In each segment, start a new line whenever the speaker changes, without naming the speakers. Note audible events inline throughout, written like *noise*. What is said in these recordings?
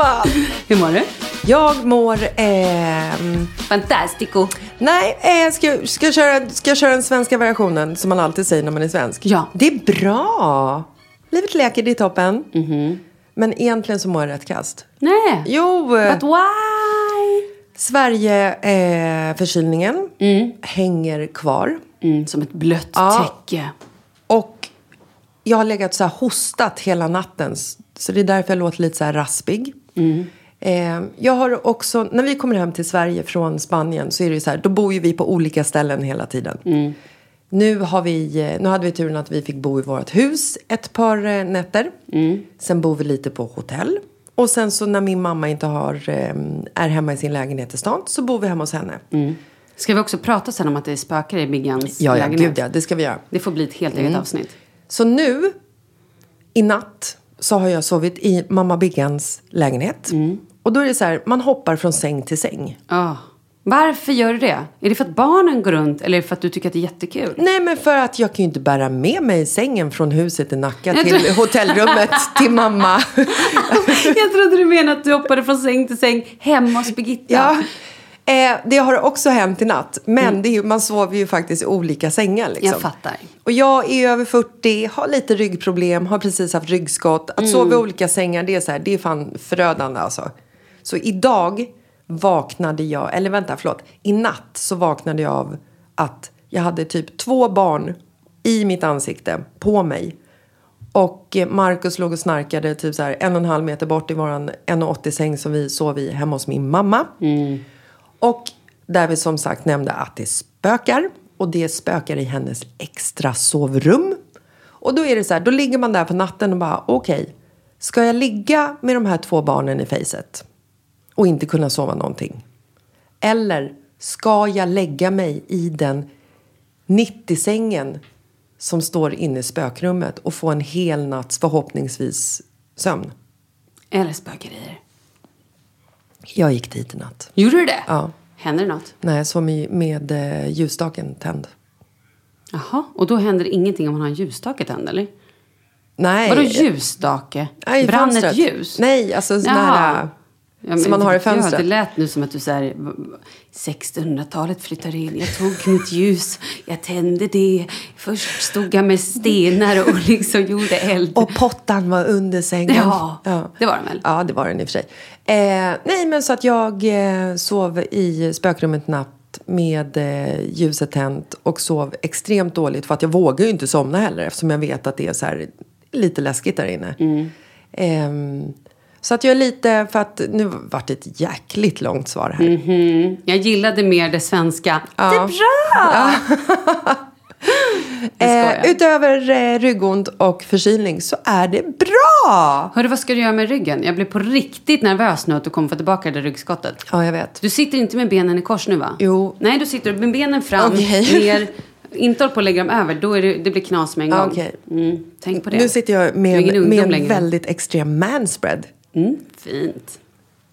Gumman!
Hur mår du?
Jag mår... ehm,
Fantastico.
nej, eh, ska, jag- ska, jag köra, ska jag köra den svenska variationen som man alltid säger när man är svensk?
Ja.
Det är bra! Livet leker, det är toppen. Men egentligen så mår jag rätt kast.
Nej.
Jo, eh,
But why?
Sverige, eh, förkylningen hänger kvar.
Mm, som ett blött
Ja.
täcke.
Och jag har legat så här hostat hela natten. Så det är därför jag låter lite så här raspig. Eh, jag har också, när vi kommer hem till Sverige från Spanien så är det ju så här, då bor ju vi på olika ställen hela tiden. Nu, har vi, eh, nu hade vi turen att vi fick bo i vårt hus ett par eh, nätter. Sen bor vi lite på hotell. Och sen så när min mamma inte har, eh, är hemma i sin lägenhet i stan så bor vi hemma hos henne.
Ska vi också prata sen om att det spökar i Biggans
Ja, ja,
lägenhet?
gud ja, det ska vi göra.
Det får bli ett helt eget avsnitt.
Så nu, i natt, så har jag sovit i mamma Biggans lägenhet. Och då är det så här, man hoppar från säng till säng.
Ah. Varför gör du det? Är det för att barnen går runt eller för att du tycker att det är jättekul?
Nej, men för att jag kan ju inte bära med mig sängen från huset i Nacka
Jag
till
tror-
hotellrummet *laughs* till mamma.
Jag trodde du menade att du hoppade från säng till säng hemma hos Birgitta.
ja. Eh, det har också hänt i natt. Men är ju, man sover ju faktiskt i olika sängar. Liksom.
Jag fattar.
Och jag är över 40, har lite ryggproblem, har precis haft ryggskott. Att sova i olika sängar, det är, så här, det är fan förödande alltså. Så idag vaknade jag, eller vänta, förlåt. I natt så vaknade jag av att jag hade typ två barn i mitt ansikte, på mig. Och eh, Markus låg och snarkade typ så här en och en halv meter bort i våran 1,80 säng som vi sov i hemma hos min mamma. Och där vi som sagt nämnde att det spökar. Och det spökar i hennes extra sovrum. Och då är det så här, då ligger man där på natten och bara okej. ska jag ligga med de här två barnen i fejset? Och inte kunna sova någonting? Eller ska jag lägga mig i den 90-sängen som står inne i spökrummet och få en hel natts förhoppningsvis sömn?
Eller spökerier.
Jag gick dit i natt.
Gjorde du det?
Ja.
Händer det något?
Nej, jag sov med, med eh, ljusstaken tänd.
Jaha, och då händer ingenting om man har en ljusstake tänd, eller?
Nej.
Vadå ljusstake?
Nej,
Brann ett
fönstret.
ljus?
Nej, alltså sån
Jaha.
här...
Ja,
som man har i
Ja,
fönstret.
det lät nu som att du här, 1600-talet flyttade in. Jag tog mitt ljus, jag tände det. Först stod jag med stenar och *laughs* liksom gjorde eld.
Och pottan var under sängen.
Ja, det var den väl?
Ja, det var den i och för sig. Eh, nej, men så att jag eh, sov i spökrummet natt med eh, ljuset tänt och sov extremt dåligt för att jag vågar ju inte somna heller eftersom jag vet att det är så här lite läskigt där inne.
Mm.
Ehm, så att jag är lite, för att nu vart det ett jäkligt långt svar här.
Mhm. Jag gillade mer det svenska.
Ja.
Det är bra! Jag
Eh, utöver eh, ryggont och förkylning så är det bra!
Hörru, vad ska du göra med ryggen? Jag blir på riktigt nervös nu att du kommer få tillbaka det ryggskottet.
Ja, jag vet.
Du sitter inte med benen i kors nu va?
Jo.
Nej, du sitter med benen fram,
Okej. *laughs*
ner. Inte håll på att lägga dem över, då är det, det blir knas med en
Ja,
gång.
okej.
Mm, tänk på det.
Nu sitter jag med, med en väldigt extrem manspread.
Mm, fint.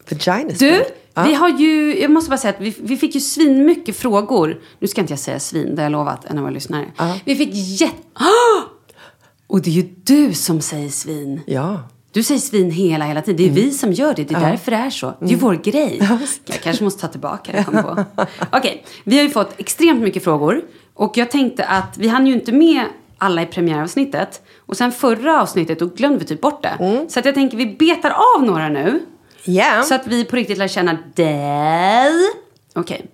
Vagina
Du.
Ja.
vi har ju, jag måste bara säga att vi, vi fick ju svinmycket frågor. Nu ska inte jag säga svin, det har jag lovat en av våra lyssnare.
Ja.
Vi fick jätte... Ah! Och det är ju du som säger svin.
Ja.
Du säger svin hela, hela tiden. Det är vi som gör det. Det är därför det är så. Det är ju vår grej. Jag kanske måste ta tillbaka det, kom på. *laughs* Okej, vi har ju fått extremt mycket frågor. Och jag tänkte att vi hann ju inte med alla i premiäravsnittet. Och sen förra avsnittet, då glömde vi typ bort det. Så att jag tänker vi betar av några nu.
Ja.
Så att vi på riktigt lär känna dig. Okej.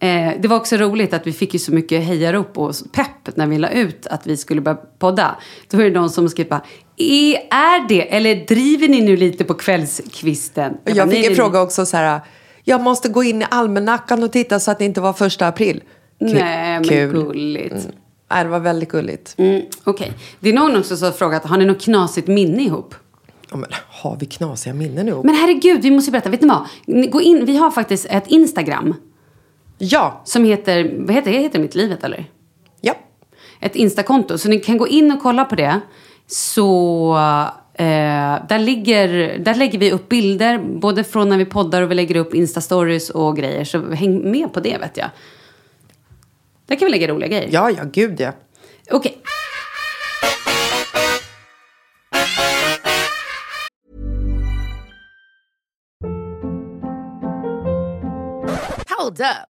Eh, det var också roligt att vi fick ju så mycket hejarop och pepp när vi la ut att vi skulle börja podda. Då är det någon som skrev bara, "E- är det, eller driver ni nu lite på kvällskvisten?
Jag,
bara,
fick
"Nej,
en fråga också så här. Jag måste gå in i almanackan och titta så att det inte var första april. Kul.
Nej, men
Kul.
gulligt.
Mm. Det var väldigt gulligt.
Mm, Okej. Det är någon också som har frågat, har ni något knasigt minne ihop?
Ja, men, har vi knasiga minnen ihop?
Men herregud, vi måste berätta. Vet ni vad? Gå in, vi har faktiskt ett Instagram
Ja.
som heter, vad heter det? Heter Mitt livet eller?
Ja.
ett Instakonto. Så ni kan gå in och kolla på det. Så eh, där, ligger, där lägger vi upp bilder, både från när vi poddar och vi lägger upp Insta-stories och grejer. Så häng med på det vet jag. Där kan vi lägga roliga grejer.
Ja, ja, gud ja.
Okej. Okay.
Hold up.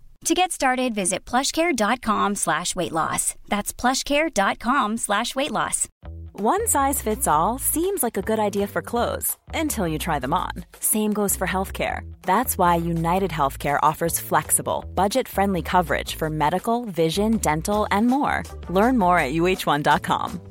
To get started, visit plushcare.com slash weight loss. That's plushcare.com slash weight loss.
One size fits all seems like a good idea for clothes until you try them on. Same goes for healthcare. That's why United Healthcare offers flexible, budget friendly coverage for medical, vision, dental, and more. Learn more at uh1.com.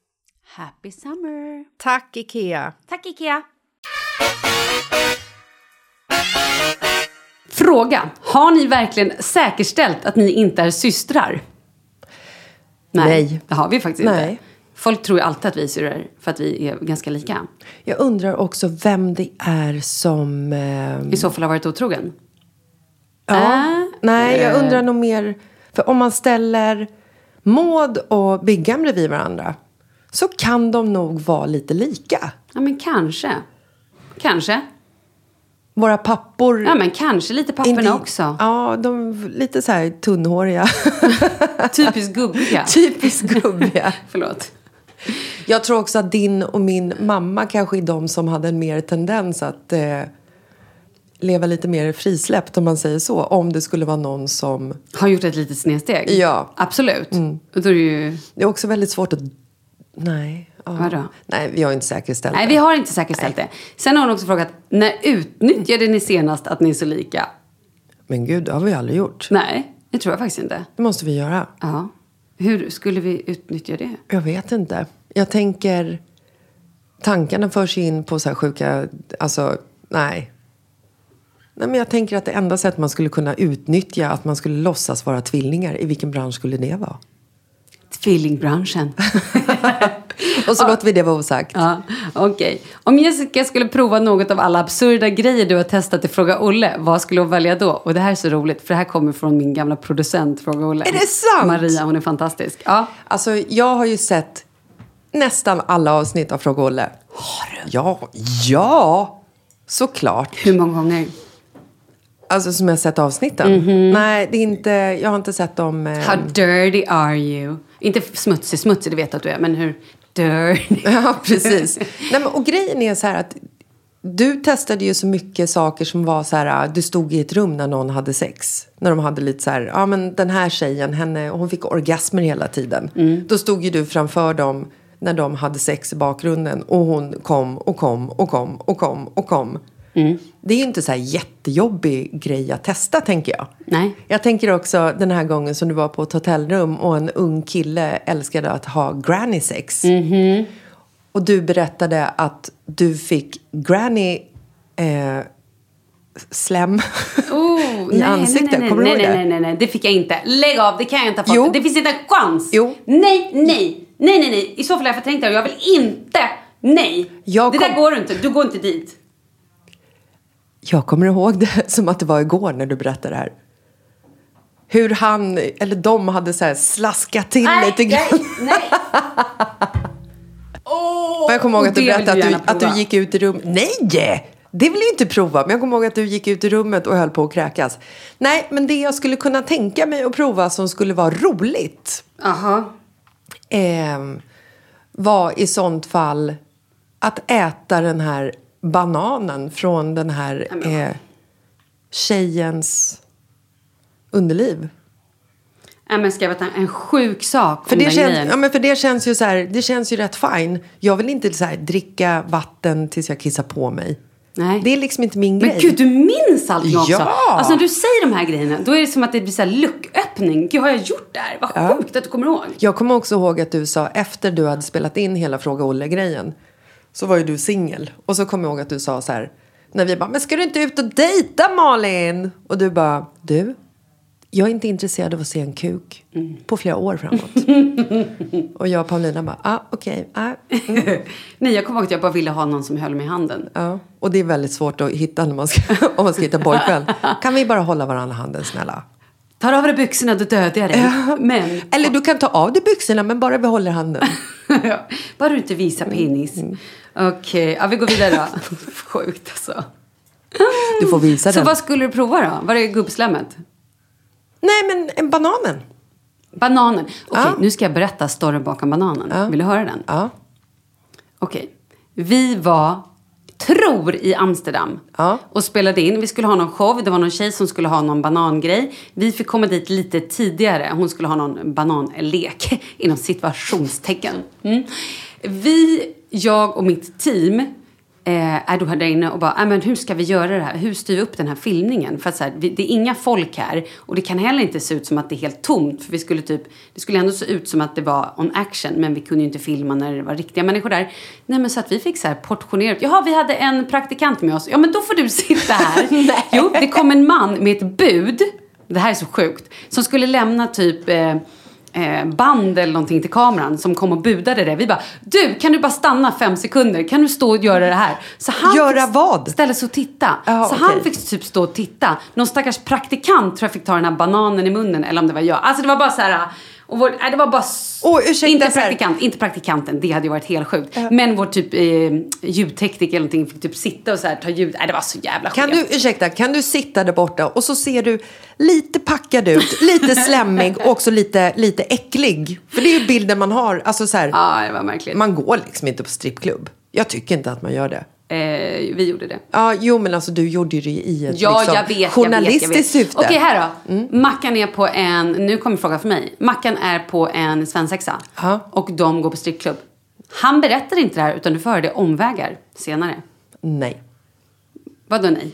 Happy summer!
Tack, Ikea!
Tack Ikea! Fråga. Har ni verkligen säkerställt att ni inte är systrar?
Nej.
Det har vi faktiskt
Nej.
inte. Folk tror ju alltid att vi är syrror för att vi är ganska lika.
Jag undrar också vem det är som... ehm,
I så fall har varit otrogen.
Ja,
Äh,
nej, jag
eh.
undrar nog mer... För om man ställer Maud och Byggan bredvid varandra så kan de nog vara lite lika.
Ja, men kanske. Kanske.
Våra pappor...
Ja, men kanske lite papporna
inte-
också.
Ja, de lite så här tunnhåriga. *laughs*
Typiskt gubbiga. *laughs*
Typiskt gubbiga. *laughs*
Förlåt.
Jag tror också att din och min mamma kanske är de som hade en mer tendens att eh, leva lite mer frisläppt om man säger så. Om det skulle vara någon som...
Har gjort ett litet snedsteg.
Ja. Mm.
Absolut. Och då är det ju...
Det är också väldigt svårt att... Nej. Ja.
Vadå?
Nej, vi har inte säkerställt
Nej,
det.
vi har inte säkerställt det. Sen har hon också frågat, när utnyttjade ni senast att ni är så lika?
Men gud, det har vi aldrig gjort.
Nej, det tror jag faktiskt inte.
Det måste vi göra.
Ja. Hur skulle vi utnyttja det?
Jag vet inte. Jag tänker... Tankarna förs in på så här sjuka... Alltså, nej. Nej, men jag tänker att det enda sätt man skulle kunna utnyttja att man skulle låtsas vara tvillingar, i vilken bransch skulle det vara?
Tvillingbranschen. *laughs*
Och så låter vi det vara osagt.
ja, okej. Om Jessica skulle prova något av alla absurda grejer du har testat i Fråga Olle, vad skulle hon välja då? Och det här är så roligt, för det här kommer från min gamla producent Fråga Olle.
Är det sant?
Maria, hon är fantastisk. Ja.
Alltså, jag har ju sett nästan alla avsnitt av Fråga Olle. Har du? Ja, ja! Såklart.
Hur många gånger?
Alltså som jag har sett avsnitten. Nej, det är inte, jag har inte sett dem. Eh,
How dirty are you? Inte smutsig, smutsig, det vet jag att du är, men hur Dirty. *laughs*
Ja, precis. Nej, men, och grejen är så här att du testade ju så mycket saker som var så här, du stod i ett rum när någon hade sex. När de hade lite så här, ja men den här tjejen, henne, hon fick orgasmer hela tiden. Då stod ju du framför dem när de hade sex i bakgrunden och hon kom och kom och kom och kom och kom. Det är ju inte så här jättejobbig grej att testa tänker jag.
Nej.
Jag tänker också den här gången som du var på ett hotellrum och en ung kille älskade att ha granny sex. Och du berättade att du fick granny eh, slem *laughs*
Oh,
i
nej,
ansiktet.
Nej, nej,
Kommer
nej,
du ihåg
nej,
det?
nej, nej, nej, det fick jag inte. Lägg av, det kan jag inte ha fått.
Jo.
Det finns inte en chans.
Jo.
Nej, nej, nej, nej, nej. I så fall har jag förträngt det och jag vill inte. Nej.
Jag
det där
kom-
går inte. Du går inte dit.
Jag kommer ihåg det *laughs* som att det var igår när du berättade det här. Hur han, eller de hade så här slaskat till lite grann.
nej, *laughs* nej.
Och jag kommer ihåg att du berättade att
gärna
du, att du gick ut i rummet. Nej! Det vill jag inte prova. Men jag kommer ihåg att du gick ut i rummet och höll på att kräkas. Nej, men det jag skulle kunna tänka mig att prova som skulle vara roligt
Aha.
ehm, var i sånt fall att äta den här bananen från den här eh, tjejens underliv.
Nej, men ska jag berätta en sjuk sak
För det,
den
känns, ja, men för det känns ju så här, det känns ju rätt fine. Jag vill inte så här, dricka vatten tills jag kissar på mig.
Nej.
Det är liksom inte min grej.
Men gud, du minns allting också.
Ja!
Alltså när du säger de här grejerna, då är det som att det blir så här lucköppning. Gud, har jag gjort det här? Vad sjukt att du kommer ihåg.
Jag kommer också ihåg att du sa efter du hade spelat in hela Fråga Olle-grejen så var ju du singel. Och så kommer jag ihåg att du sa så här när vi bara, men ska du inte ut och dejta Malin? Och du bara, du, jag är inte intresserad av att se en kuk på flera år framåt. *laughs* och jag och Paulina bara, ah, okej, ah, mm, *laughs*
Nej, jag kommer ihåg att jag bara ville ha någon som höll mig i handen.
ja. Och det är väldigt svårt att hitta när man ska, *laughs* om man ska hitta pojkvän. Kan vi bara hålla varandra i handen snälla?
Tar av dig byxorna, då dödar jag dig. Men,
Eller du kan ta av dig byxorna men bara behåller handen. *laughs*
Ja, bara du inte visar penis. Okej, ja, vi går vidare då. *laughs* Sjukt alltså.
Du får visa
Så
den.
vad skulle du prova då? Var det gubbslemmet?
Nej men en bananen.
Bananen. Okej,
Ja.
nu ska jag berätta storyn bakom bananen.
Ja.
Vill du höra den?
Ja.
Okej. Vi var, tror, i Amsterdam
Ja.
och spelade in. Vi skulle ha någon show. Det var någon tjej som skulle ha någon banangrej. Vi fick komma dit lite tidigare. Hon skulle ha någon bananlek, *laughs* inom situationstecken. Mm. Vi, jag och mitt team eh, är då här där inne och bara, "Ah, men hur ska vi göra det här? Hur styr vi upp den här filmningen? För att så här, vi, det är inga folk här och det kan heller inte se ut som att det är helt tomt. För vi skulle typ, det skulle ändå se ut som att det var on action men vi kunde ju inte filma när det var riktiga människor där. Nej men så att vi fick så här portionerat. Jaha, vi hade en praktikant med oss. Ja men då får du *laughs* sitta här. *laughs* jo, det kom en man med ett bud. Det här är så sjukt. Som skulle lämna typ eh, band eller någonting till kameran som kom och budade det. Vi bara, du kan du bara stanna fem sekunder? Kan du stå och göra det här? Så han
Göra vad?
Ställa sig och titta.
Ja,
så
okej.
han fick typ stå och titta. Någon stackars praktikant tror jag fick ta den här bananen i munnen. Eller om det var jag. Alltså det var bara så här. Och vår, nej, det var bara...
Åh, ursäkta,
inte praktikant, inte praktikanten. Det hade ju varit helt sjukt. Men vår typ eh, ljudtekniker eller någonting fick typ sitta och så här, ta ljud. Nej, det var så jävla
Kan
skevt.
du, ursäkta, kan du sitta där borta och så ser du lite packad ut, lite slemmig och också lite, lite äcklig. För det är ju bilden man har. Alltså så här,
Ja, det var märkligt.
man går liksom inte på strippklubb. Jag tycker inte att man gör det.
Eh, vi gjorde det.
Ja, jo men alltså du gjorde ju det i ett
Ja,
liksom,
jag vet, jag vet,
journalistiskt
jag vet.
syfte.
Okej, här då. Mackan är på en, nu kommer frågan för mig. Mackan är på en svensexa.
Ja.
Och de går på strippklubb. Han berättar inte det här, utan du får höra det omvägar senare.
Nej.
Vadå nej?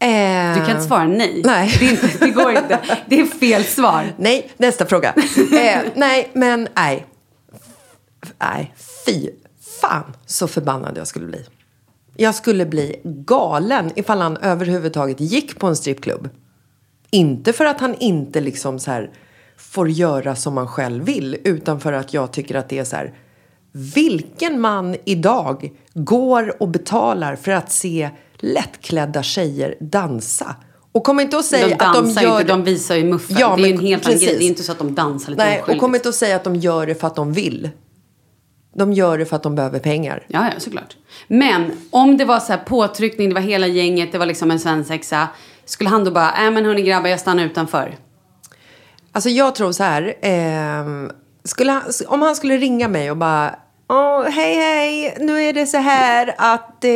Eh,
Du kan inte svara nej.
Nej.
Det, inte, det går inte. Det är fel svar.
Nej, nästa fråga. eh, nej, men nej. Nej, fy fan så förbannad jag skulle bli. Jag skulle bli galen ifall han överhuvudtaget gick på en strippklubb. Inte för att han inte liksom så här får göra som man själv vill, utan för att jag tycker att det är så här. Vilken man idag går och betalar för att se lättklädda tjejer dansa? Och kom inte att säga
De
att de gör
inte, de visar ju muffen.
Ja,
det är
men
en helt annan grej. Det är inte så att de dansar lite
Nej, och
oskyldigt.
kom inte att säga att de gör det för att de vill. De gör det för att de behöver pengar.
Ja, ja, såklart. Men om det var så här påtryckning, det var hela gänget, det var liksom en svensexa. Skulle han då bara, nej men hörni grabbar, jag stannar utanför.
Alltså jag tror så här. ehm, skulle han, om han skulle ringa mig och bara Åh, hej hej, nu är det så här att... Eh,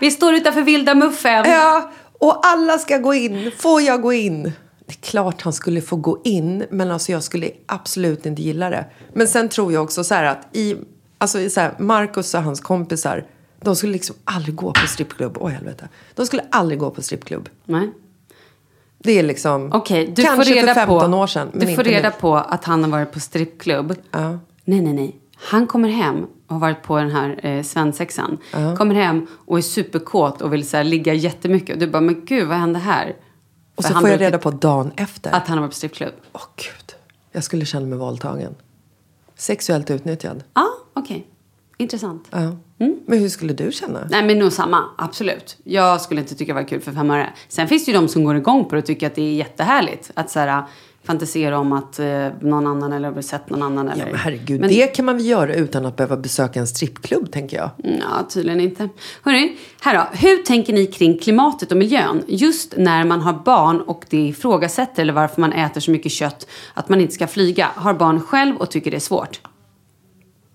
Vi står utanför Vilda Muffen.
ja, och alla ska gå in. Får jag gå in? Det är klart han skulle få gå in, men alltså jag skulle absolut inte gilla det. Men sen tror jag också så här att i, alltså så här, Marcus och hans kompisar, de skulle liksom aldrig gå på strippklubb. Åh helvete. De skulle aldrig gå på strippklubb.
Nej.
Det är liksom,
Okej, du
kanske
får reda
för 15
på,
år sedan.
Du får
inte nu.
reda på att han har varit på strippklubb.
Ja.
Nej, nej, nej. Han kommer hem och har varit på den här eh, svensexan. Kommer hem och är superkåt och vill så här, ligga jättemycket. Och du bara, men gud, vad hände här?
Och så får jag reda på dagen efter.
Att han har varit på strippklubb.
Åh gud, jag skulle känna mig våldtagen. Sexuellt utnyttjad.
Ja, okej. Intressant.
Ja.
Mm.
Men hur skulle du känna?
Nej, men nog samma. Absolut. Jag skulle inte tycka det var kul för fem öre. Sen finns det ju de som går igång på det och tycker att det är jättehärligt. Att så här, fantisera om att eh, någon annan eller sett någon annan. Eller.
Ja, men herregud,
Men-
det kan man väl göra utan att behöva besöka en strippklubb, tänker jag.
Ja, tydligen inte. Hörrni, här då. Hur tänker ni kring klimatet och miljön? Just när man har barn och det ifrågasätter eller varför man äter så mycket kött att man inte ska flyga. Har barn själv och tycker det är svårt.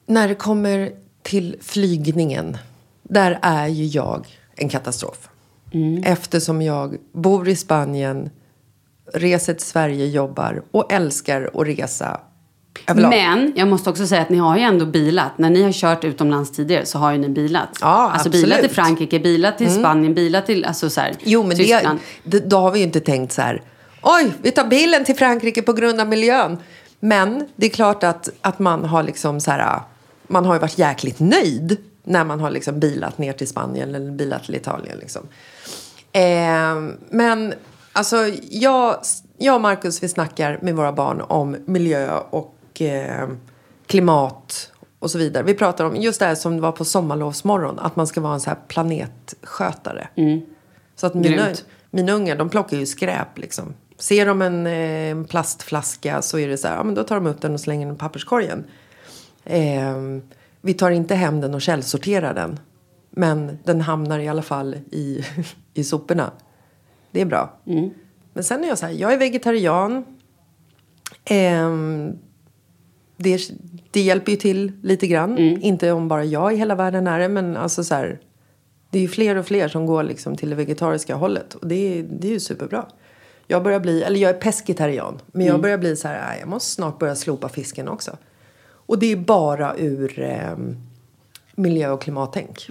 När det kommer till flygningen, där är ju jag en katastrof.
Mm.
Eftersom jag bor i Spanien, reser till Sverige, jobbar och älskar att resa överlag.
Men jag måste också säga att ni har ju ändå bilat. När ni har kört utomlands tidigare så har ju ni bilat.
Ja,
alltså bilat till
absolut. Mm.
Frankrike, bilat till Spanien, bilat till alltså så här,
Jo, men
Tyskland.
det, då har vi ju inte tänkt så här. Oj, vi tar bilen till Frankrike på grund av miljön. Men det är klart att, att man har liksom så här. Man har ju varit jäkligt nöjd när man har liksom bilat ner till Spanien eller bilat till Italien. Liksom. Eh, men alltså, jag, jag och Marcus vi snackar med våra barn om miljö och eh, klimat och så vidare. Vi pratar om just det här som det var på sommarlovsmorgon. Att man ska vara en så här planetskötare. Så att mina,
Grymt.
mina ungar de plockar ju skräp liksom. Ser de en eh, plastflaska så är det så här, ja men då tar de upp den och slänger den i papperskorgen. Eh, vi tar inte hem den och källsorterar den. Men den hamnar i alla fall i, *laughs* i soporna. Det är bra. Men sen är jag så här, jag är vegetarian. Ehm, det, det hjälper ju till lite grann. Inte om bara jag i hela världen är det, men alltså så här. Det är ju fler och fler som går liksom till det vegetariska hållet. Och det är, det är ju superbra. Jag börjar bli, eller jag är pescetarian. Men jag börjar bli så här, "Nej, jag måste snart börja slopa fisken också. Och det är bara ur ehm, miljö och klimattänk.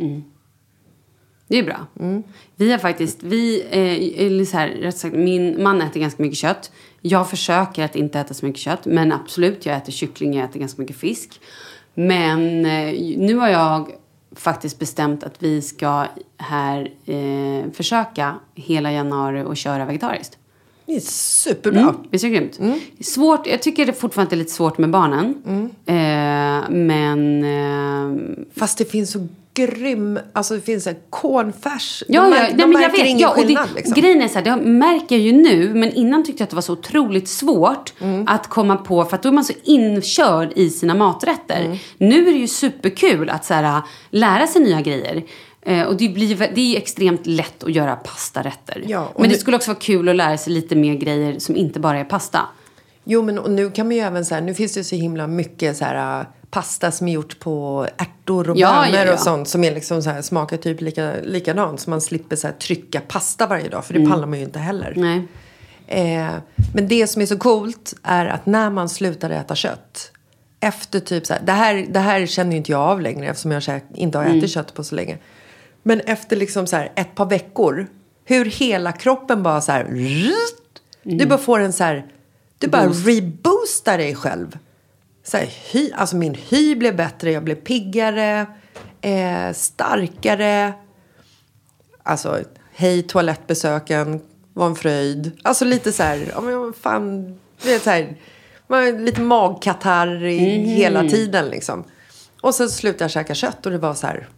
Det är bra. Vi har faktiskt, vi, eh, eller så här, rätt sagt, min man äter ganska mycket kött. Jag försöker att inte äta så mycket kött. Men absolut, jag äter kyckling, jag äter ganska mycket fisk. Men eh, nu har jag faktiskt bestämt att vi ska här eh, försöka hela januari och köra vegetariskt.
Det är superbra.
Mm. Visst är det grymt? Svårt, jag tycker det fortfarande är lite svårt med barnen. Eh, men... Eh,
Fast det finns så grym, alltså det finns en cornfärs.
Ja,
de
ja, nej,
de
jag
märker ingen
Ja, och,
skillnad
det,
liksom.
grejen är så här, det märker jag ju nu, men innan tyckte jag att det var så otroligt svårt
Mm.
att komma på, för att då är man så inkörd i sina maträtter.
Mm.
Nu är det ju superkul att så här, lära sig nya grejer. Eh, och det, blir, det är extremt lätt att göra pastarätter.
Ja,
men det
nu-
skulle också vara kul att lära sig lite mer grejer som inte bara är pasta.
Jo, men och nu kan man ju även så här, nu finns det så himla mycket så här äh, pasta som är gjort på ärtor och
Ja,
bönor
ja, ja.
och sånt som är liksom så här, smakar typ lika, likadant. Så man slipper så här, trycka pasta varje dag, för det pallar man ju inte heller.
Mm. Nej.
Eh, men det som är så coolt är att när man slutar äta kött. Efter typ så här, det här, det här känner ju inte jag av längre eftersom jag inte har ätit
Mm.
kött på så länge. Men efter liksom så här ett par veckor. Hur hela kroppen bara så här. rrrt, Du
Mm.
bara får en så här. Du bara reboostar dig själv. Så här, hy, alltså min hy blev bättre, jag blev piggare, eh, starkare. Alltså, hej toalettbesöken var en fröjd. Alltså lite så här, ja men fan, du vet så här, man lite magkatarr i hela tiden liksom. Och sen slutade jag käka kött och det var så här,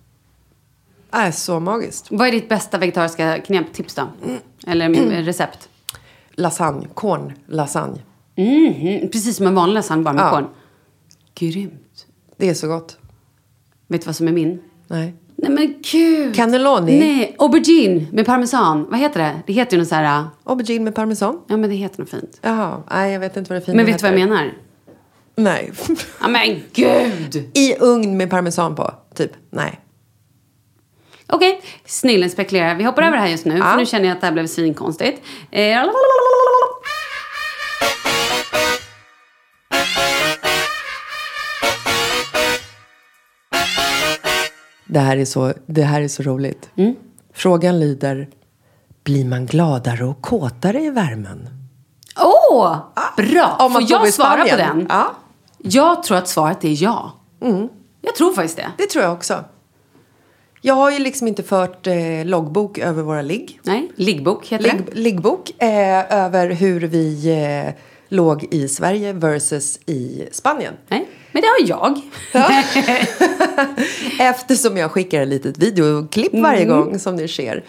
äh, så magiskt.
Vad är ditt bästa vegetariska knep, tips då? Eller
Mm.
recept?
Lasagne, korn, lasagne.
Mhm, Precis som en vanlig lasagne, bara med
Ja.
korn. Grymt.
Det är så gott.
Vet du vad som är min?
Nej.
Nej men gud!
Cannelloni?
Nej, aubergine med parmesan. Vad heter det? Det heter ju något så här...
Aubergine med parmesan?
Ja men det heter något fint.
Jaha, nej jag vet inte vad det fina
Men vet du vad jag
heter.
menar?
Nej.
Ja men gud!
I ugn med parmesan på, typ. Nej.
Okej, snillen spekulerar. Vi hoppar över det här just nu,
Ja.
för nu känner jag att det här blev svinkonstigt. Eh,
Det här är så, det här är så roligt.
Mm.
Frågan lyder, blir man gladare och kåtare i värmen?
Åh, bra!
Om man
Får jag svara på den?
Ja.
Jag tror att svaret är ja. Jag tror faktiskt det.
Det tror jag också. Jag har ju liksom inte fört eh, loggbok över våra ligg.
Nej, liggbok heter
Ligg,
det.
liggbok eh, över hur vi eh, låg i Sverige versus i Spanien.
Nej, men det har jag. *laughs* *laughs*
Eftersom jag skickar ett litet videoklipp varje gång som det sker.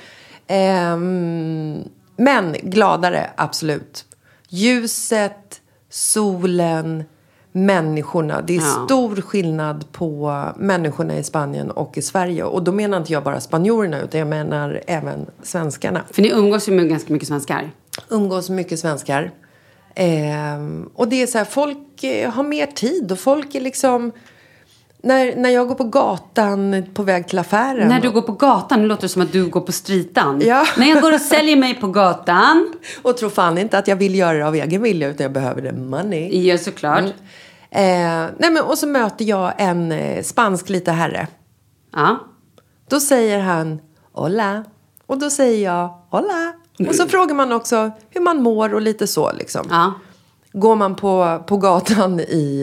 Ehm, men gladare, absolut. Ljuset, solen, människorna. Det är
Ja.
stor skillnad på människorna i Spanien och i Sverige. Och då menar inte jag bara spanjorerna utan jag menar även svenskarna.
För ni umgås ju med ganska mycket svenskar.
Umgås mycket svenskar. Ehm, och det är så här, folk eh, har mer tid och folk är liksom... När, när jag går på gatan på väg till affären.
När du går på gatan, nu låter det som att du går på stritan.
Ja.
När jag går och säljer mig på gatan. *laughs*
Och tror fan inte att jag vill göra det av egen vilja utan jag behöver det money.
Ja, såklart.
Eh, nej men, och så möter jag en eh, spansk lite herre.
Ja.
Då säger han hola. Och då säger jag hola. Och så frågar man också hur man mår och lite så liksom.
Ja.
Går man på, på gatan i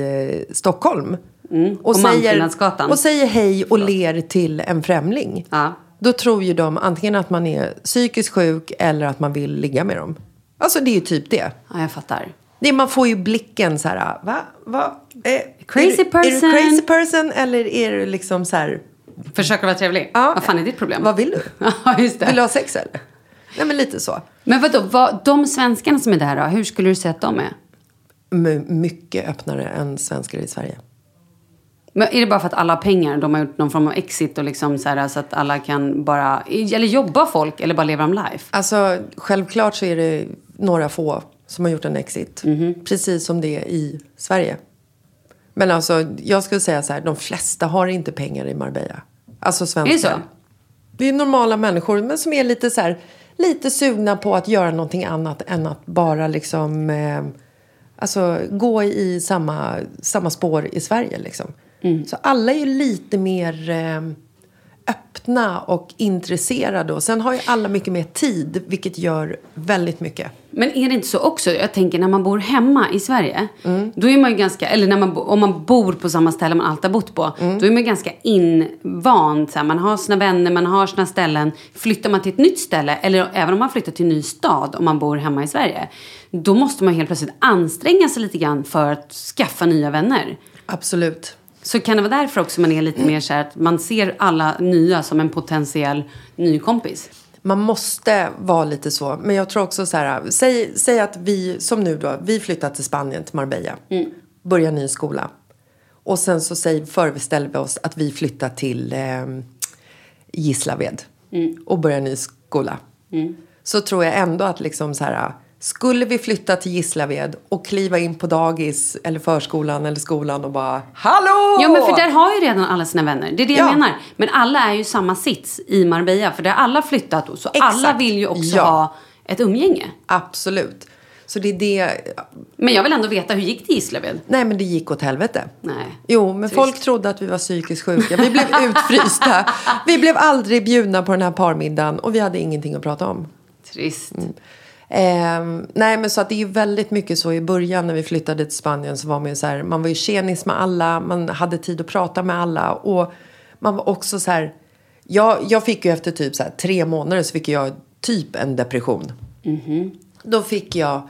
eh, Stockholm
Mm. på
säger, och säger hej och ler till en främling.
Ja.
Då tror ju de antingen att man är psykiskt sjuk eller att man vill ligga med dem. Alltså det är ju typ det.
ja, jag fattar.
det man får ju blicken så här, va? va? Eh,
Crazy
är, du- Är
person.
du crazy person eller är du liksom så här,
Försöker vara trevlig.
Ja.
Vad fan är ditt problem?
vad vill du? *laughs*
Ja, just
Vill du
det.
ha sex eller? Nej men lite så.
Men vadå, vad, de svenskarna som är där då, hur skulle du säga att de är?
M- mycket öppnare än svenskar i Sverige.
Men är det bara för att alla har pengar? De har gjort någon form av exit och liksom så, här, så att alla kan bara... Eller jobbar folk eller bara lever de life?
Alltså självklart så är det några få som har gjort en exit.
Mhm.
Precis som det är i Sverige. Men alltså jag skulle säga så här, de flesta har inte pengar i Marbella. Alltså svenskar.
Är det så?
Det är normala människor men som är lite så här, lite sugna på att göra någonting annat än att bara liksom eh, alltså, gå i samma, samma spår i Sverige liksom.
Mm.
Så alla är ju lite mer eh, öppna och intresserade och sen har ju alla mycket mer tid vilket gör väldigt mycket.
Men är det inte så också? Jag tänker när man bor hemma i Sverige.
Mm.
Då är man ju ganska, eller när man, om man bor på samma ställe man alltid har bott på.
Mm.
Då är man ganska invand. Så här, man har sina vänner, man har sina ställen. Flyttar man till ett nytt ställe, eller även om man flyttar till en ny stad om man bor hemma i Sverige. Då måste man helt plötsligt anstränga sig lite grann för att skaffa nya vänner.
Absolut.
Så kan det vara därför också man är lite mer så här att man ser alla nya som en potentiell ny kompis.
Man måste vara lite så. Men jag tror också så här. Säg, säg att vi, som nu då, vi flyttar till Spanien, till Marbella. Börjar ny skola. Och sen så säg, föreställer vi oss att vi flyttar till eh, Gislaved. Och börjar ny skola. Så tror jag ändå att liksom så här. Skulle vi flytta till Gislaved och kliva in på dagis eller förskolan eller skolan och bara Hallå!
Ja, men för där har ju redan alla sina vänner. Det är det
Ja.
jag menar. Men alla är ju samma sits i Marbella. För där har alla flyttat. Så
Exakt.
alla vill ju också
Ja.
ha ett umgänge.
Absolut. Så det är det.
Men jag vill ändå veta, hur gick det i Gislaved?
Nej men det gick åt helvete.
Nej.
Jo, men
Trist.
folk trodde att vi var psykiskt sjuka. Vi blev *laughs* utfrysta. Vi blev aldrig bjudna på den här parmiddagen och vi hade ingenting att prata om.
Trist.
Ehm, nej, men så att det är ju väldigt mycket så i början när vi flyttade till Spanien så var man ju så här, man var ju tjenis med alla, man hade tid att prata med alla och man var också så här, jag, jag fick ju efter typ så här, tre månader så fick jag typ en depression. Då fick jag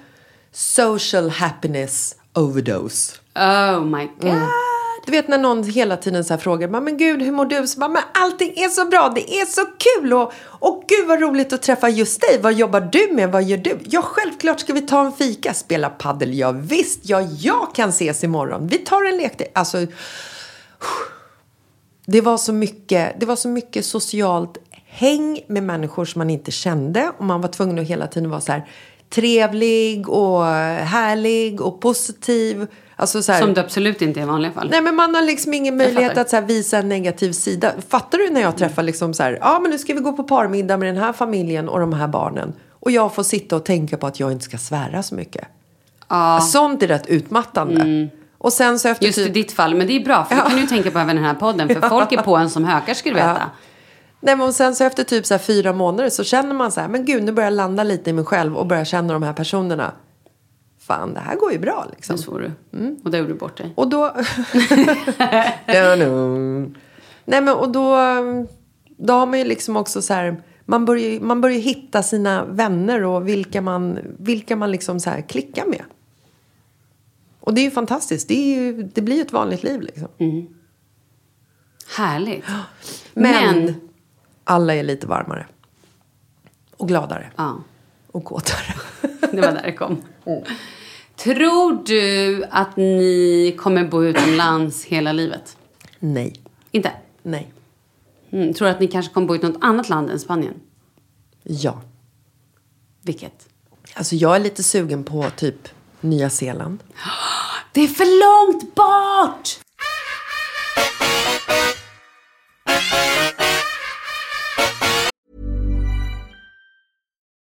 social happiness overdose.
Oh my god.
Mm. Du vet när någon hela tiden så här frågar "Men men gud hur mår du? Så bara, men allting är så bra, det är så kul och, och gud vad roligt att träffa just dig. Vad jobbar du med? Vad gör du? Ja självklart ska vi ta en fika, spela paddel. Ja visst, ja jag kan ses imorgon. Vi tar en lek. Alltså, det var så mycket, det var så mycket socialt häng med människor som man inte kände och man var tvungen att hela tiden vara så här trevlig och härlig och positiv. Alltså så här,
Som du absolut inte är i vanliga fall.
Nej men man har liksom ingen möjlighet att så här, visa en negativ sida. Fattar du när jag träffar liksom så här, ja men nu ska vi gå på parmiddag med den här familjen och de här barnen. Och jag får sitta och tänka på att jag inte ska svära så mycket.
Ja.
Sånt är rätt utmattande. Och sen så efter
Just i
typ...
ditt fall, men det är bra för då kan du tänka på även den här podden. För *laughs* folk är på en som hökar ska du veta.
Nej men sen så efter typ så fyra månader så känner man så här, men gud nu börjar jag landa lite i mig själv och börjar känna de här personerna. Fan det här går ju bra liksom.
Nu svor du. Och där gjorde du bort dig.
Och då... *laughs* Nej men och då... Då har man ju liksom också så här... Man börjar, man börjar hitta sina vänner och vilka man, vilka man liksom så här klickar med. Och det är ju fantastiskt. Det, är ju, det blir ju ett vanligt liv liksom.
Härligt. *gasps*
Men,
Men-
alla är lite varmare. Och gladare.
Ja,
Och kåtare.
det var där det kom. *laughs* Tror du att ni kommer bo utomlands hela livet?
Nej.
Inte?
Nej.
Mm. Tror du att ni kanske kommer bo i något annat land än Spanien?
Ja.
Vilket?
Alltså jag är lite sugen på typ Nya Zeeland. *gasps*
Det är för långt bort!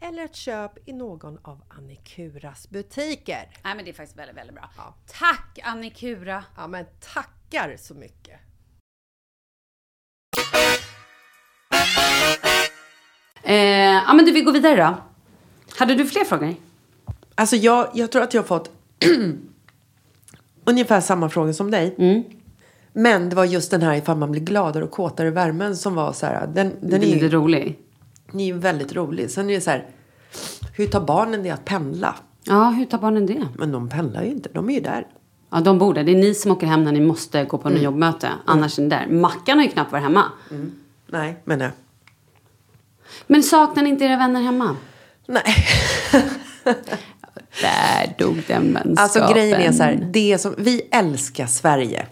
eller ett köp i någon av Annikuras butiker.
Nej, men det är faktiskt väldigt, väldigt bra.
Ja.
Tack Annikura!
Ja, men tackar så mycket!
Eh, ja, men du, vi går vidare då. Hade du fler frågor?
Alltså jag, jag tror att jag har fått *clears throat* ungefär samma fråga som dig. Men det var just den här ifall man blir gladare och kåtare i värmen som var så här. Den, den
Den
är,
är lite rolig.
Den är ju väldigt rolig. Sen är det så här. Hur tar barnen det att pendla?
Ja, hur tar barnen det?
Men de pendlar ju inte. De är ju där.
Ja, de bor där. Det är ni som åker hem när ni måste gå på en
Mm.
jobbmöte. Annars är ni där. Mackan har ju knappt varit hemma.
Nej, men nej.
Men saknar ni inte era vänner hemma?
Nej. *laughs*
Där dog den vänskapen.
Alltså grejen är så här. Det som, vi älskar Sverige.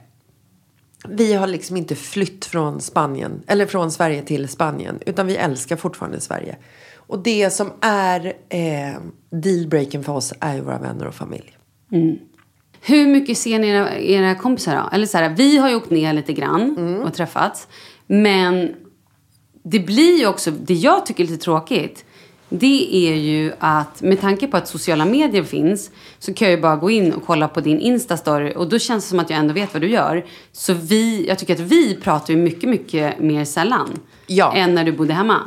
Vi har liksom inte flytt från Spanien. Eller från Sverige till Spanien. Utan vi älskar fortfarande Sverige. Och det som är eh, dealbreaken för oss är ju våra vänner och familj.
Hur mycket ser ni era, era kompisar då? Eller så här, vi har ju åkt ner lite grann
Mm.
och träffats. Men det blir ju också, det jag tycker är lite tråkigt. Det är ju att med tanke på att sociala medier finns så kan jag ju bara gå in och kolla på din Insta-story och då känns det som att jag ändå vet vad du gör. Så vi, jag tycker att vi pratar ju mycket, mycket mer sällan.
Ja.
Än när du bodde hemma.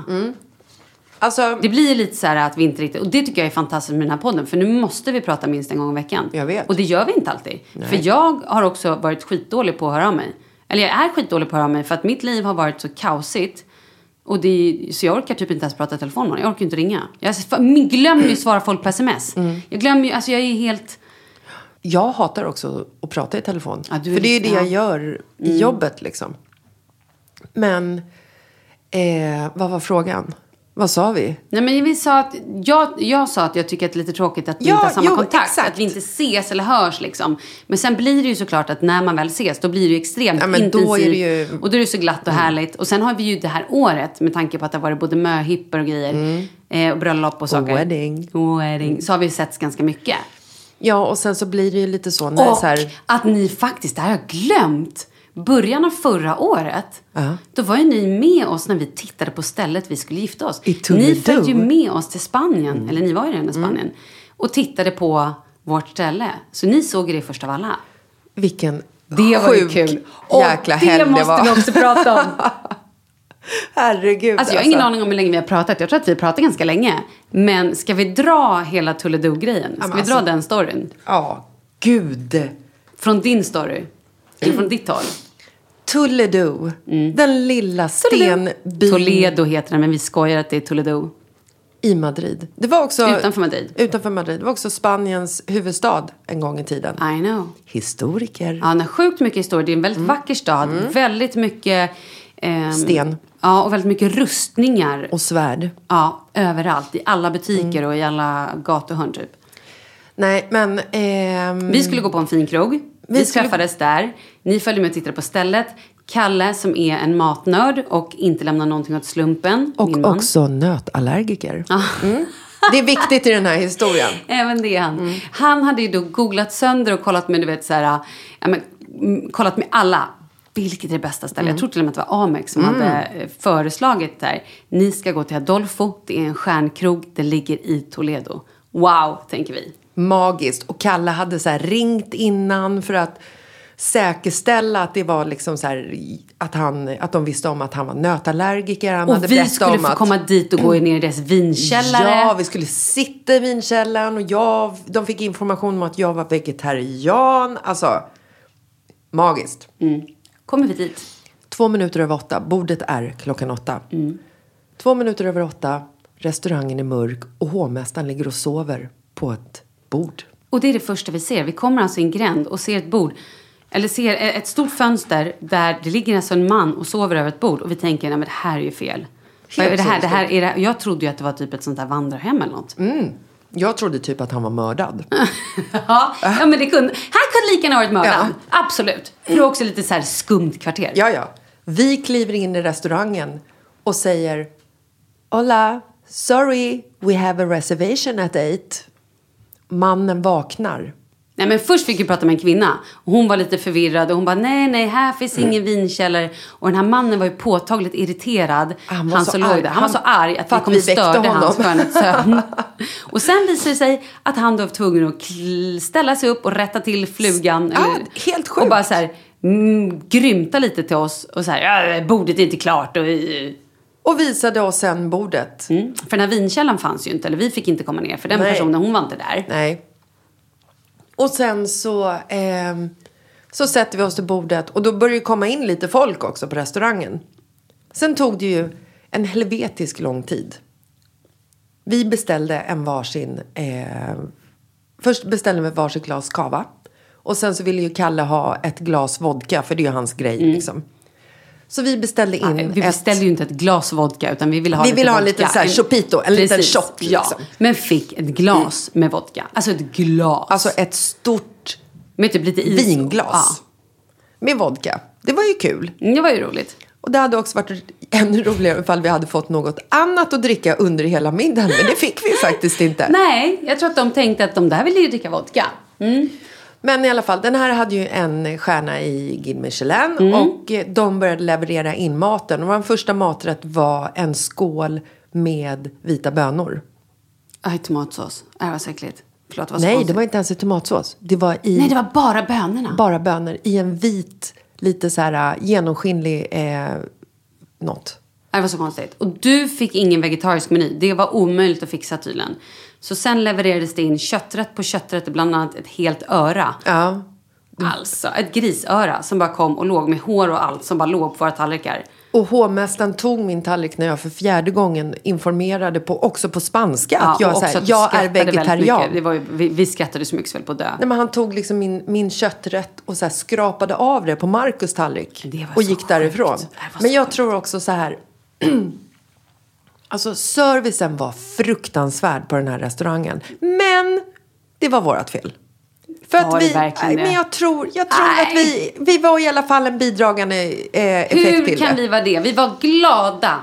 Alltså,
Det blir lite så här att vi inte riktigt, och det tycker jag är fantastiskt med den här podden. För nu måste vi prata minst en gång i veckan.
Jag vet.
Och det gör vi inte alltid. För jag har också varit skitdålig på att höra av mig. Eller jag är skitdålig på att höra av mig för att mitt liv har varit så kaosigt. Och det, så jag orkar typ inte ens prata i telefon med någon. Jag orkar inte ringa. Jag glömmer ju svara folk på sms.
Mm.
Jag glömmer ju, alltså jag är helt...
jag hatar också att prata i telefon.
Ja,
för det är ju det jag
ja.
gör i jobbet liksom. Men, eh, vad var frågan? Vad sa vi?
Nej men vi sa att, jag, jag sa att jag tycker att det är lite tråkigt att vi
Ja,
inte har samma
jo,
kontakt.
exakt.
Att vi inte ses eller hörs liksom. Men sen blir det ju såklart att när man väl ses då blir det ju extremt
Ja, då
intensivt.
det ju- Mm.
Och då är det så glatt och härligt. Och sen har vi ju det här året med tanke på att det har varit både möhippor och grejer. Eh, och bröllop och saker.
wedding.
Och wedding. Så har vi setts ganska mycket.
Ja, och sen så blir det ju lite så när
Och
så här,
att ni faktiskt, det här har jag glömt. Början av förra året,
Ja.
då var ju ni med oss när vi tittade på stället vi skulle gifta oss. Ni följde ju med oss till Spanien, eller ni var ju redan i Spanien, och tittade på vårt ställe. Så ni såg det först av alla.
vilken
Det var ju
sjuk
kul.
jäkla
och det
helg det
måste
var.
vi också prata om. *laughs*
Herregud.
Alltså jag har ingen aning om hur länge vi har pratat. Jag tror att vi pratat ganska länge. Men ska vi dra hela Toledo-grejen? Ska
men
vi dra
alltså-
den storyn?
Ja, gud.
Från din story? Eller från ditt håll?
Toledo. Den lilla stenbyn
Toledo heter den, men vi skojar att det är Toledo.
i Madrid. Det var också,
Utanför Madrid.
Utanför Madrid. Det var också Spaniens huvudstad en gång i tiden.
I know.
Historiker.
Ja, den har sjukt mycket historia. Det är en väldigt vacker stad. Väldigt mycket... ehm,
Sten.
Ja, och väldigt mycket rustningar.
Och svärd.
Ja, överallt. I alla butiker och i alla gatuhörn typ.
Nej, men... ehm,
Vi skulle gå på en fin krog. Vi,
Vi skulle-
träffades där. Ni följde med och tittade på stället. Kalle som är en matnörd och inte lämnar någonting åt slumpen.
och också nötallergiker. Mm. Det är viktigt i den här historien. *laughs*
Även det är han.
Mm.
Han hade ju då googlat sönder och kollat med, du vet så här, ja, men, mm, kollat med alla. Vilket är det bästa stället?
Mm.
Jag tror till och med att det var Amex som hade eh, föreslagit där. Ni ska gå till Adolfo. Det är en stjärnkrog. Det ligger i Toledo. Wow, tänker vi.
Magiskt. Och Kalle hade så här ringt innan för att säkerställa att det var liksom så här, att, han, att de visste om att han var nötallergiker. Han
Och
hade
vi skulle
om
få
att,
komma dit och gå ner i deras vinkällare.
Ja, vi skulle sitta i vinkällaren och jag, de fick information om att jag var vegetarian. Alltså, magiskt.
Kommer vi dit?
Två minuter över åtta. Bordet är klockan åtta. Två minuter över åtta. Restaurangen är mörk och hovmästaren ligger och sover på ett bord.
Och det är det första vi ser. Vi kommer alltså i en gränd och ser ett bord. Eller ser ett stort fönster där det ligger alltså en man och sover över ett bord. Och vi tänker, nej men det här är ju fel. Är det här, det här, är det, jag trodde ju att det var typ ett sånt här vandrarhem eller något.
Jag trodde typ att han var mördad. *laughs*
Ja, ja, men det kunde, han kunde lika gärna varit mördad.
Ja.
Absolut. För det var också lite så här skumt kvarter.
Ja, ja. Vi kliver in i restaurangen och säger Hola, sorry, we have a reservation at eight. Mannen vaknar.
Nej, men först fick vi prata med en kvinna. Och hon var lite förvirrad. Och hon bara, nej, nej, här finns ingen vinkällare. Och den här mannen var ju påtagligt irriterad.
Han var
han
så arg.
Han, var så arg att
för
vi
att
kom och störde
honom.
hans skönhetssömn. *laughs* och sen visade det sig att han då var tvungen att ställa sig upp och rätta till flugan.
Ja, helt sjukt.
Och bara så här, mm, grymta lite till oss. Och så här, bordet är inte klart. Och,
Och visade oss sen bordet.
mm. För den här vinkällan fanns ju inte. Eller vi fick inte komma ner. För den
Nej.
personen, hon var inte där.
Nej. Och sen så, ehm, så sätter vi oss till bordet. Och då börjar det komma in lite folk också på restaurangen. Sen tog det ju en helvetisk lång tid. Vi beställde en varsin... Eh, först beställde vi varsitt glas kava. Och sen så ville ju Kalle ha ett glas vodka, för det är ju hans grej. Liksom. Så vi beställde in
Nej, vi
ett...
beställde ju inte ett glas vodka utan vi ville ha
Vi
lite
ha lite så här chopito, en liten shot,
Ja,
liksom.
men fick ett glas med vodka. Alltså ett glas.
Alltså ett stort
med typ lite is.
vinglas med vodka. Det var ju kul.
Ja, det var ju roligt.
Och det hade också varit ännu roligare ifall vi hade fått något annat att dricka under hela middagen. Men det fick vi faktiskt inte. *laughs*
Nej, jag tror att de tänkte att de där ville ju dricka vodka.
Men i alla fall, den här hade ju en stjärna i Guide Michelin. Och eh, de började leverera in maten. Och vår första maträtt var en skål med vita bönor.
Aj, tomatsås. Äh, Det var så äckligt. Förlåt, det var så
Nej, det
konstigt.
var inte ens i tomatsås. Det var i
Nej, det var bara bönorna.
bara bönor i en vit, lite så här genomskinlig eh, något.
Det var så konstigt. Och du fick ingen vegetarisk meny. Det var omöjligt att fixa tydligen. Så sen levererades det in kötträtt på kötträtt, bland annat ett helt öra.
Ja.
Alltså, ett grisöra som bara kom och låg med hår och allt som bara låg på våra tallrikar.
Och hovmästaren tog min tallrik när jag för fjärde gången informerade på, också på spanska att jag, så här, jag är vegetarian.
Det var ju, vi, vi skrattade så mycket så höll på dö.
Nej, men han tog liksom min, min kötträtt och så här skrapade av det på Marcus tallrik. Och gick därifrån.
sjukt. Var
Men jag
sjukt.
tror också så här. *clears throat* alltså servicen var fruktansvärd på den här restaurangen. Men det var vårt fel. För
Var
att
det
vi, nej, men jag tror, jag tror
Nej.
att vi, vi var i alla fall en bidragande eh, effekt
Hur
till
kan
det.
vi vara det? Vi var glada.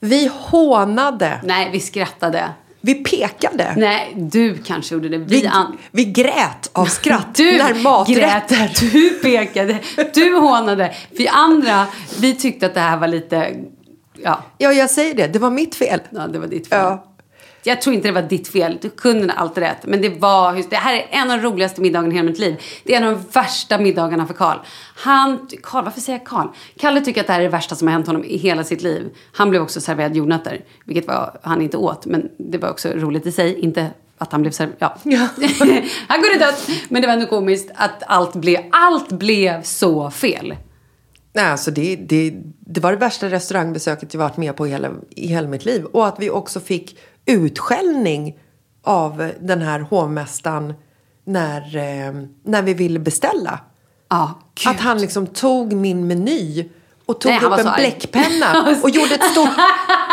Vi hånade.
Nej, vi skrattade.
Vi pekade.
Nej, du kanske gjorde det. Vi,
Vi, vi grät av *laughs* skratt
Du
när maträtter...
grät, du pekade, du hånade. Vi andra, vi tyckte att det här var lite... Ja,
Ja, jag säger det. Det var mitt fel.
ja det var ditt fel.
Ja.
Jag tror inte det var ditt fel. Du kunde allt rätt. Men det var... just- Det här är en av de roligaste middagarna i hela mitt liv. Det är en av de värsta middagarna för Karl. Han... Karl, varför säger jag Karl? Kalle tycker att det här är det värsta som har hänt honom i hela sitt liv. Han blev också serverad jordnötter. Vilket var, han inte åt. Men det var också roligt i sig. Inte att han blev serverad... Ja. *laughs* han kunde dött. Men det var ändå komiskt att allt blev, allt blev så fel.
Nej, alltså det, det, det var det värsta restaurangbesöket jag varit med på i hela, i hela mitt liv. Och att vi också fick utskällning av den här hovmästaren när, eh, när vi ville beställa.
Ja, gud.
Att han liksom tog min meny och tog
Nej,
upp en bläckpenna *laughs* och gjorde ett stort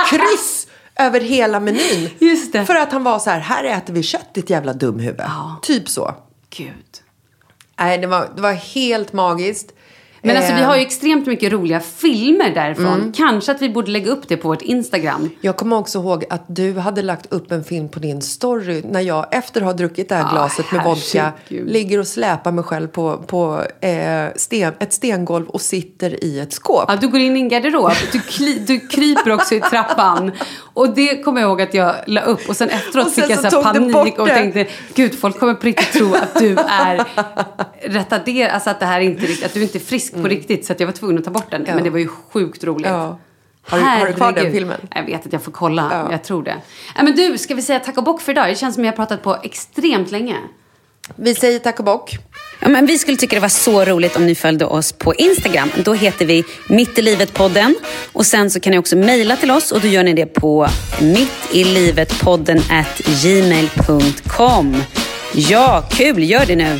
kryss över hela menyn.
Just det.
För att han var så här, här äter vi kött ditt jävla dumhuvud.
Ja.
Typ så.
Gud.
Nej, det var, det var helt magiskt.
Men alltså vi har ju extremt mycket roliga filmer därifrån. Kanske att vi borde lägga upp det på vårt Instagram.
Jag kommer också ihåg att du hade lagt upp en film på din story när jag efter att ha druckit det här
Ah,
glaset med vodka
herregud.
ligger och släpar mig själv på, på eh, sten, ett stengolv och sitter i ett skåp.
Ja, du går in i en garderob, du, kli, du kryper också i trappan. Och det kommer jag ihåg att jag la upp. Och sen efteråt
Och sen
fick jag
så
panik och tänkte, gud folk kommer på riktigt tro att du är retarderad, alltså att det här är inte riktigt, att du inte är frisk på riktigt. Så att jag var tvungen att ta bort den. Men det var ju sjukt roligt.
Ja. Har du- har du kvar den filmen?
Jag vet att jag får kolla, jag tror det. Ja, men du, ska vi säga tack och bock för idag? Det känns som jag har pratat på extremt länge.
Vi säger tack och bock.
Ja, men vi skulle tycka det var så roligt om ni följde oss på Instagram. Då heter vi Mitt i livet-podden. Och sen så kan ni också mejla till oss och då gör ni det på mittilivetpodden at gmail.com. Ja, kul! Gör det nu!